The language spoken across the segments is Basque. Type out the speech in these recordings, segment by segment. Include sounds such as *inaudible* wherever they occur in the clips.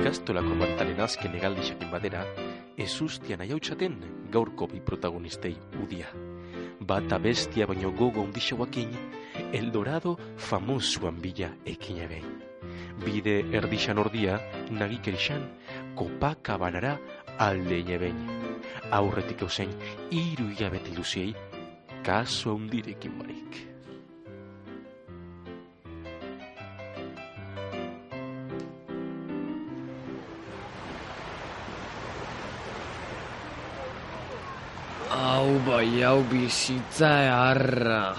ikastolako mantalen azken egaldi xakin badera, ez ustian aiautxaten gaurko bi protagonistei udia. Bata bestia baino gogo undixauakin, Eldorado famosuan bila ekin behin. Bide erdixan ordia, nagikerixan, kopakabanara alde behin. Aurretik eusen, iru hilabete ilusiei, kaso hundirekin barik. Hau bizitza eharra.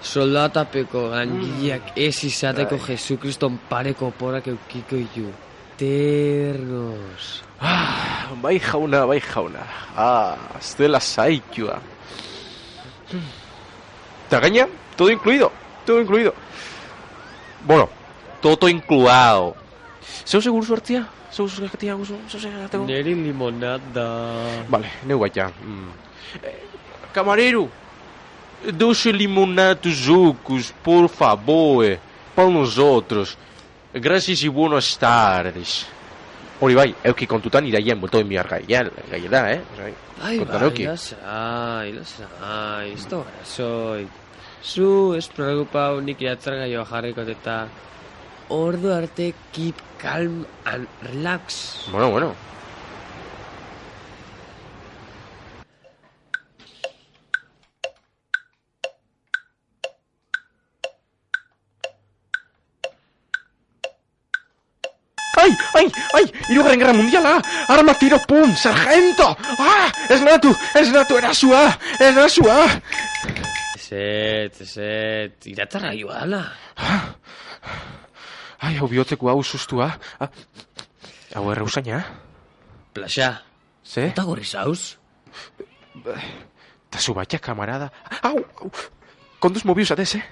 Soldatapeko gangileak ez izateko Jesukriston pareko porak eukiko iu. Ternos. Ah, bai jauna, bai jauna. Ah, ez dela zaikua. Eta gaina, todo incluido, todo incluido. Bueno, todo incluado. Zeu segur suertzia? Zeu segatia guzu? Zeu segateko? Neri limonada. Vale, neu gaita. Mm. Eh, camarero, doce limonada zucos, por favor, para nos outros. Gracias y buenas tardes. Hori bai, euki kontutan iraien bulto enbiar gai, ja, gai da, eh? Osea, Ai, kontan bai, euki. lasai, lasai, ez da soy. Zu ez preocupau nik iratzar gaioa jarriko eta ordu arte keep calm and relax. Bueno, bueno. ¡Ay, ay, ay! ¡Hirugarren Guerra Mundiala! ¡Arma, tiro, pum! ¡Sargento! ¡Ah! ¡Ez natu! ¡Ez natu! ¡Erasua! ¡Erasua! Ezet, ezet, iratzar gaioa ala. Ai, hau bihotzeko hau sustua. Ah, Hau erra usaina? Plaxa, Ze? eta gorri zauz? Ta zu batia, kamarada. Au, au. Konduz mobius atez, eh?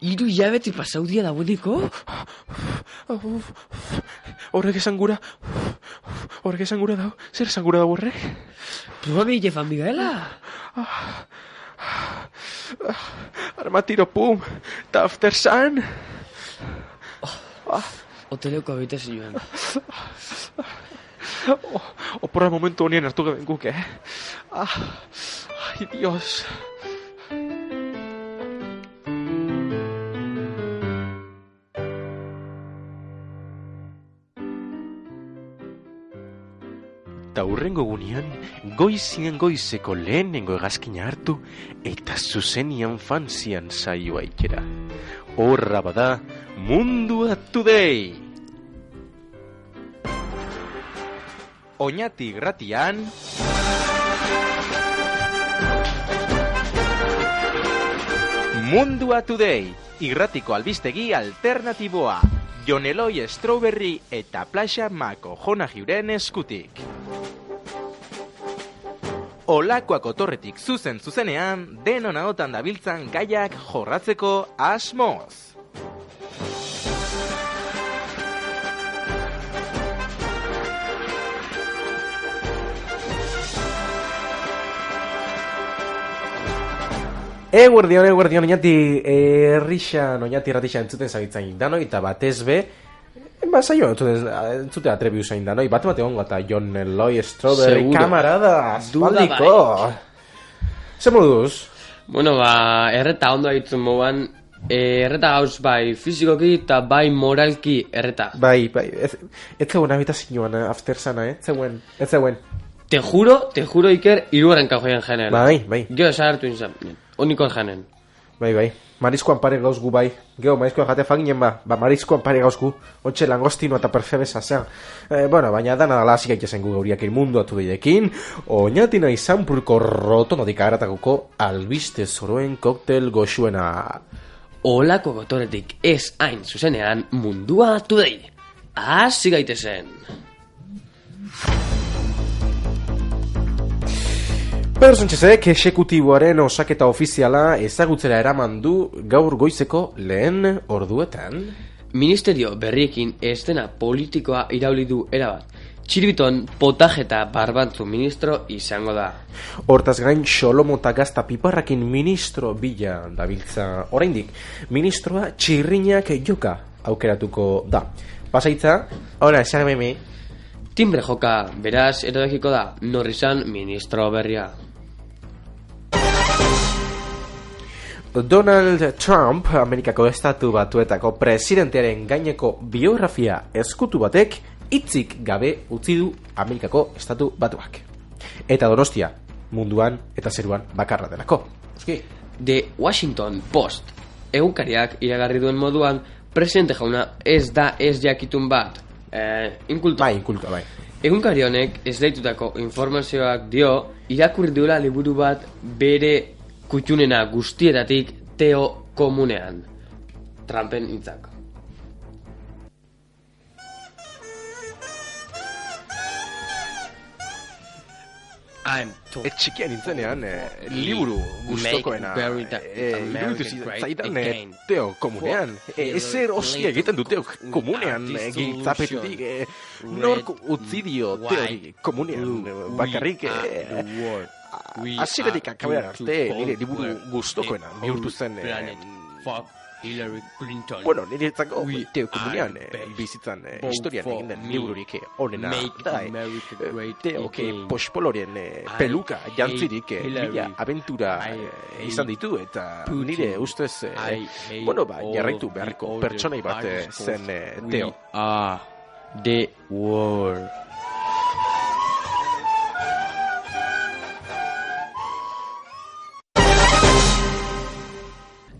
Iru hilabeti pasaudia dagoeneko? Horrek esan gura. Horrek esan gura dau. Zer esan gura dau horrek? Probabi Jefan Miguela. Arma tiro pum. Ta after sun. Hoteleko abite zinuen. Oh, *laughs* oporra momentu honien hartu gaben guk, eh? Ah, ai, dios. Ta hurrengo gunean, goizien goizeko lehenengo egazkina hartu, eta zuzenian fanzian saioa ikera. Horra bada, mundua today! Oñati gratian... Mundua Today, irratiko albistegi alternatiboa. Jon Eloi Strawberry eta Plaxa Mako Jona Jiuren eskutik. Olakoak otorretik zuzen zuzenean, denon ahotan dabiltzan gaiak jorratzeko asmoz. Eguerdion, eguerdion, oinati errixan, oinati erratixan entzuten zabitzain danoi, eta batez be, ba, saio, entzuten, entzute atrebi usain danoi, bat bat egon gata Jon Eloy Strawberry Seguro. kamarada, aspaldiko. Zer moduz? Bueno, ba, erreta ondo ditzen moan, eh, erreta gauz bai fizikoki eta bai moralki erreta. Bai, bai, ez, ez zegoen habitazioan eh, after sana, eh? Zegoen, ez zegoen. Te juro, te juro Iker, iruaren kajoian jenen. Bai, bai, Geo esagertu nintzen, unikon jenen. bai, bai. Mariskoan pare gauz gu bai. Geo, mariskoan jate faginen ba, ba mariskoan pare gauz gu. Otxe langostino eta perfebesa zean. Eh, bueno, baina dana dala hasi gaitezen gu gauriak mundu atu deiekin. Oñatina izan purko rotonotik agaratagoko albiste zoroen koktel goxuena. Olako gotoretik ez hain zuzenean mundua today. Hasi gaitezen. Pedro Sánchezek esekutiboaren osaketa ofiziala ezagutzera eraman du gaur goizeko lehen orduetan. Ministerio berriekin estena politikoa irauli du erabat. Txirbiton potajeta barbantzu ministro izango da. Hortaz gain Xolomo Gazta Piparrakin ministro bila dabiltza oraindik. Ministroa txirrinak joka aukeratuko da. Pasaitza, ora, esan Timbre joka, beraz, erabakiko da, norrizan ministro berria. Donald Trump, Amerikako estatu batuetako presidentearen gaineko biografia eskutu batek, hitzik gabe utzi du Amerikako estatu batuak. Eta donostia, munduan eta zeruan bakarra delako. Euski, The Washington Post egunkariak iragarri duen moduan presidente jauna ez da ez jakitun bat eh, inkulto bai, inkulka, bai. egunkari honek ez informazioak dio irakurri duela liburu bat bere kutxunena guztietatik teo komunean Trumpen hitzak I'm E txikia nintzenean, eh, liburu gustokoena. Eh, iruditu zi- great zaitan eh, teo komunean. Eh, ezer osia egiten du teo komunean. eh, Artist Giltzapetutik, eh, nork utzi dio teori komunean. Bakarrik, eh, Hasieratik akaberan doomed to arte, nire liburu gustokoena the bihurtu zen, eh. Fuck Hillary Clinton. Bueno, nire etzako We teo komunean eh, best. bizitzan eh, historian for egin den libururik eh, onena da. eh. Eh, Teo, again. pospoloren eh, peluka jantzirik eh, mila aventura I eh, izan ditu eta nire ustez eh, bueno ba jarraitu other pertsonai bat eh, zen eh, We Teo. are the world.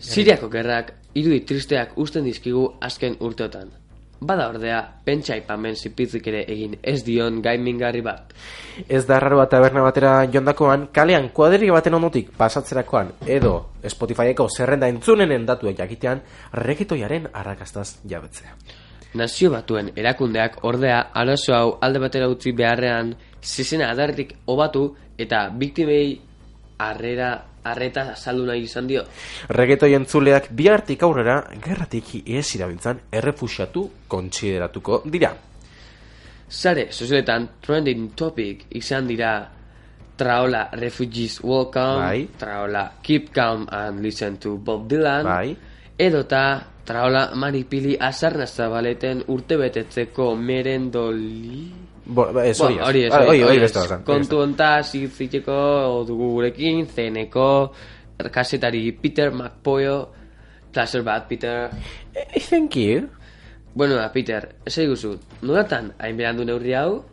Siriako gerrak irudi tristeak usten dizkigu azken urteotan. Bada ordea, pentsa aipamen zipitzik ere egin ez dion gaimingarri bat. Ez da raro taberna batera jondakoan, kalean kuadrilla baten ondotik pasatzerakoan, edo Spotifyeko zerrenda entzunenen datuek jakitean, reketoiaren arrakastaz jabetzea. Nazio batuen erakundeak ordea arazo hau alde batera utzi beharrean zizena adarrik obatu eta biktimei arrera arreta azaldu nahi izan dio. Regetoi entzuleak bihartik aurrera gerratik ez irabiltzan errefusiatu kontsideratuko dira. Sare sozialetan trending topic izan dira traola refugees welcome, Bai. traola keep calm and listen to Bob Dylan, Bai. edota traola maripili azarna zabaleten urtebetetzeko merendoli... Bo, ba, ez hori Bueno, ez. hori hori, ez. Kontu beste. hontaz ziteko dugu gurekin, zeneko, kasetari Peter McPoyo, placer bat, Peter. Eh, Thank you. Bueno, da, Peter, ez eguzu, nolatan hain berandu neurri hau?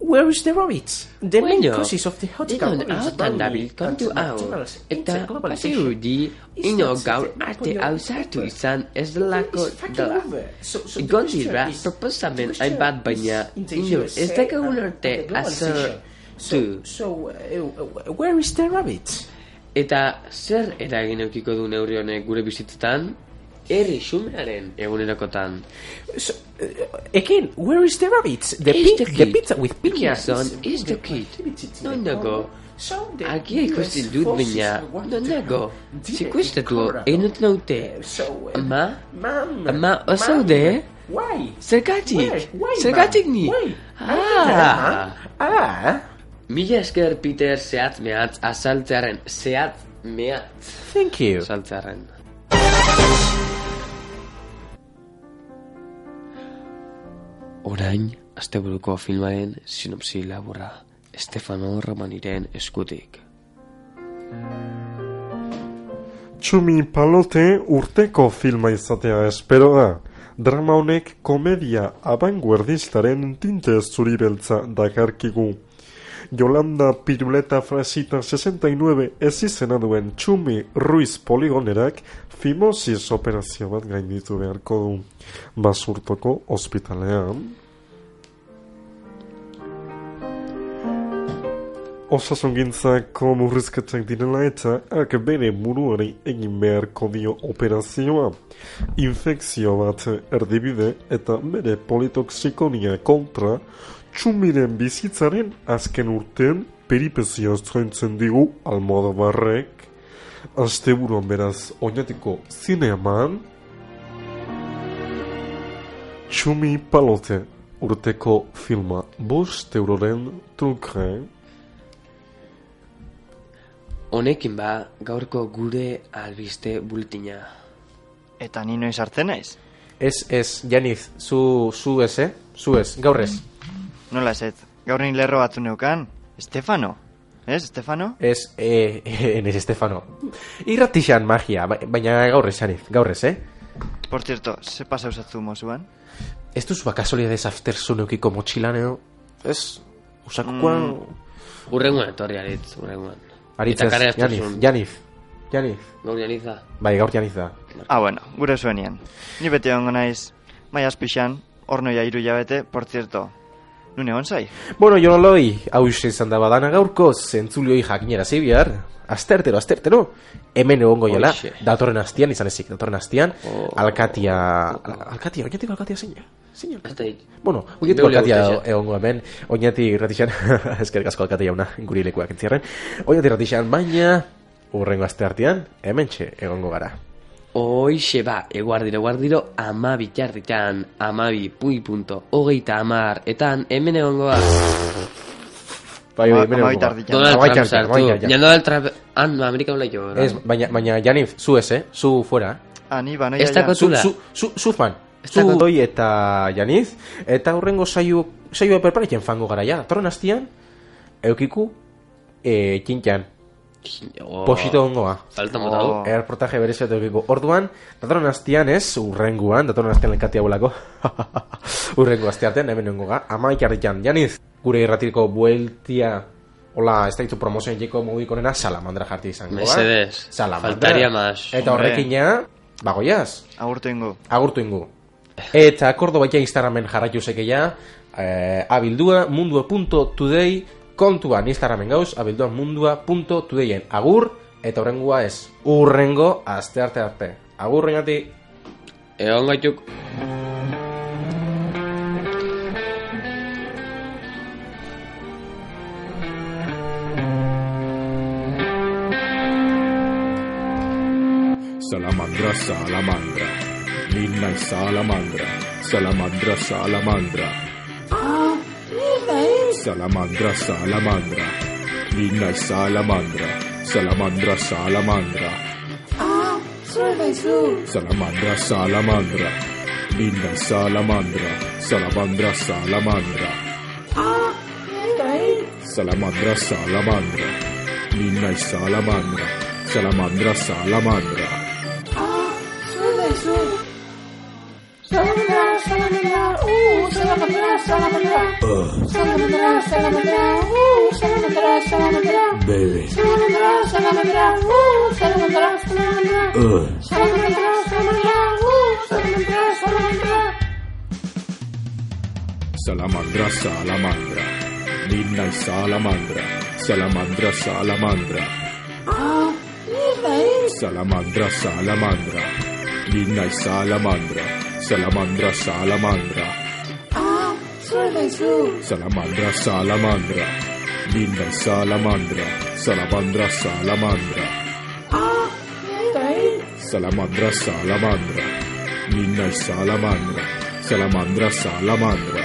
Where is the rabbits? The main Baina, causes of the ahotan dabil kontu hau, eta baziurdi, ino gaur arte hau izan ez delako dela. Egon dira proposamen hainbat baina, ino ez dakagun arte azertu. So, uh, where is the rabbits? Eta zer eragin eukiko du neurri honek gure bizitzetan? Herri xumearen egunerokotan. So, uh, again, where is the rabbits? The, Is pi- the the pizza with piñas. is the kid. Non nago. Agia ikusten dut baina, non nago. Zikustatu egin naute. Ama? Ama, osaude? Why? Zergatik? Zergatik ni? Ah! Ah, Mila esker Peter zehatz mehatz azaltzearen. Zehatz mehatz thank you. azaltzearen. Orain, asteburuko filmaren sinopsi laburra. Stefano Romaniren eskutik. Txumi palote urteko filma izatea espero da. Drama honek komedia abanguardistaren tinte zuri beltza dakarkigu. Yolanda Piruleta Frasita 69 ez izena duen Txumi Ruiz Poligonerak fimosis operazio bat gainditu beharko du. Basurtoko ospitalean, Osasungintzako murrizketak direla eta ak bere buruari egin beharko dio operazioa. Infekzio bat erdibide eta bere politoksikonia kontra txumiren bizitzaren azken urtean peripezio zointzen digu almodobarrek. Asteburuan beraz oinatiko zineaman Txumi palote urteko filma bost euroren trukre Honekin ba, gaurko gure albiste bulletina. Eta ni noiz hartzen naiz? Ez, ez, Janiz, zu, zu ez, eh? Zu ez, gaur ez. Nola ez, gaur nin lerro batzu neukan. Estefano? Ez, Estefano? Ez, eh, *laughs* eh, enez, Estefano. Irratixan magia, ba- baina gaur ez, Janiz, gaur ez, eh? Por cierto, ze pasa usatzu mozuan? Ez duzu ba kasualidades aftersun eukiko motxilan edo? Ez, usakoan... Mm. Urrengoan etorri aritz, urrengoan. Kare Janiz, astuzun. Janiz, Janiz. Gaur janiza. Bai, gaur Janiz da. Ah, bueno, gure zuenian. Ni bete hongo naiz, mai aspixan, ornoia iru jabete, por cierto. Nun egon zai? Bueno, jon loi, hau izan da badana gaurko, zentzulioi jakinera bihar, astertero, astertero, hemen egongo jela, datorren astian, izan ezik, datorren astian, Oh. alkatia, al- alkatia, oinatik alkatia zein, Ez hit. Bueno, Beule alkatia egongo hemen, oinatik irratixan, *laughs* eskerrik asko alkatia jauna, guri lekuak entzierren, oinatik irratixan, baina, urrengo aste artean, hemen egongo gara. Hoixe ba, eguardiro, eguardiro, ama bitarritan, amabi, pui punto, hogeita amar, etan, hemen egongoa. Bai, Ama- bai, hemen egongo bitartean. Donald Trump sartu. Ja Donald Trump, ah, no, Amerika hola jo. Ez, baina, baina, Janiz, zu ez, eh? Zu fuera. Ah, ni ba, Ez ja. dakot- Zu, Zula. zu, zu, zu fan. Zu dakot- doi eta Janiz. Eta hurrengo saio, saioa perparetzen fango gara ja. Torren hastian, eukiku, e, txintxan, Oh, posito ongoa. Falta mota du. Oh. Erportaje berezio eta eukiko. Orduan, datorren hastian ez, urrenguan, datorren hastian elkatia bolako. *laughs* urrengo hastiaten, hemen nengo ga. Ama ikarritan, Janiz, gure irratiriko bueltia, hola, ez da ditu promozioen jeko mugikonena, salamandra jarti izango. ba? Mesedez. Salamandra. Faltaria más. Eta horrekin ja, bagoiaz, Agurtu ingo. agurtu ingu. Eta akordo baita Instagramen jarraitu zekeia, eh, abildua mundua.today kontuan Instagramen gauz, abildua mundua.todayen agur, eta horrengua ez, urrengo aste arte arte. Agur reñati. Egon gaituk. Salamandra, salamandra. Midnight salamandra. Salamandra, salamandra. Salamandra, salamandra. Midnight salamandra. Salamandra, salamandra. Salamandra, salamandra. Midnight salamandra. Salamandra, salamandra. Salamandra, salamandra. Midnight salamandra. Salamandra, salamandra. Baby. Salamandra, salamandra. Midnight salamandra. Salamandra, salamandra. Salamandra, salamandra. Midnight salamandra. Salamandra, salamandra. Salamandra, salamandra. Midnight salamandra. Salamandra, salamandra. Salamandra, salamandra. Midnight salamandra. Salamandra, salamandra.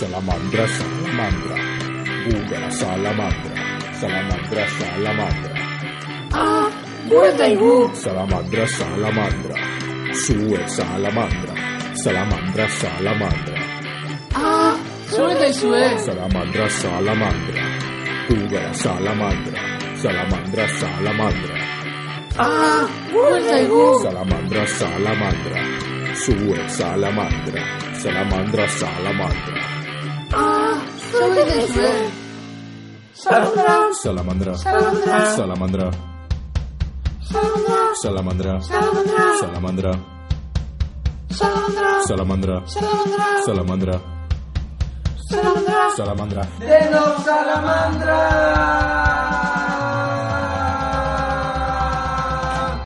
Salamandra, salamandra. Salamandra. Salamandra, salamandra. Salamandra, salamandra. Sue, salamandra. Salamandra, salamandra. Salamandra, salamandra. Google, salamandra. Salamandra, salamandra. Salamandra, salamandra. Sue, salamandra. Salamandra, salamandra. Salamandra. Salamandra. Salamandra. Salamandra. Salamandra. Salamandra. Salamandra. Salamandra. Salamandra. Salamandra. Salamandra. Salamandra. Salamandra. Denos salamandra.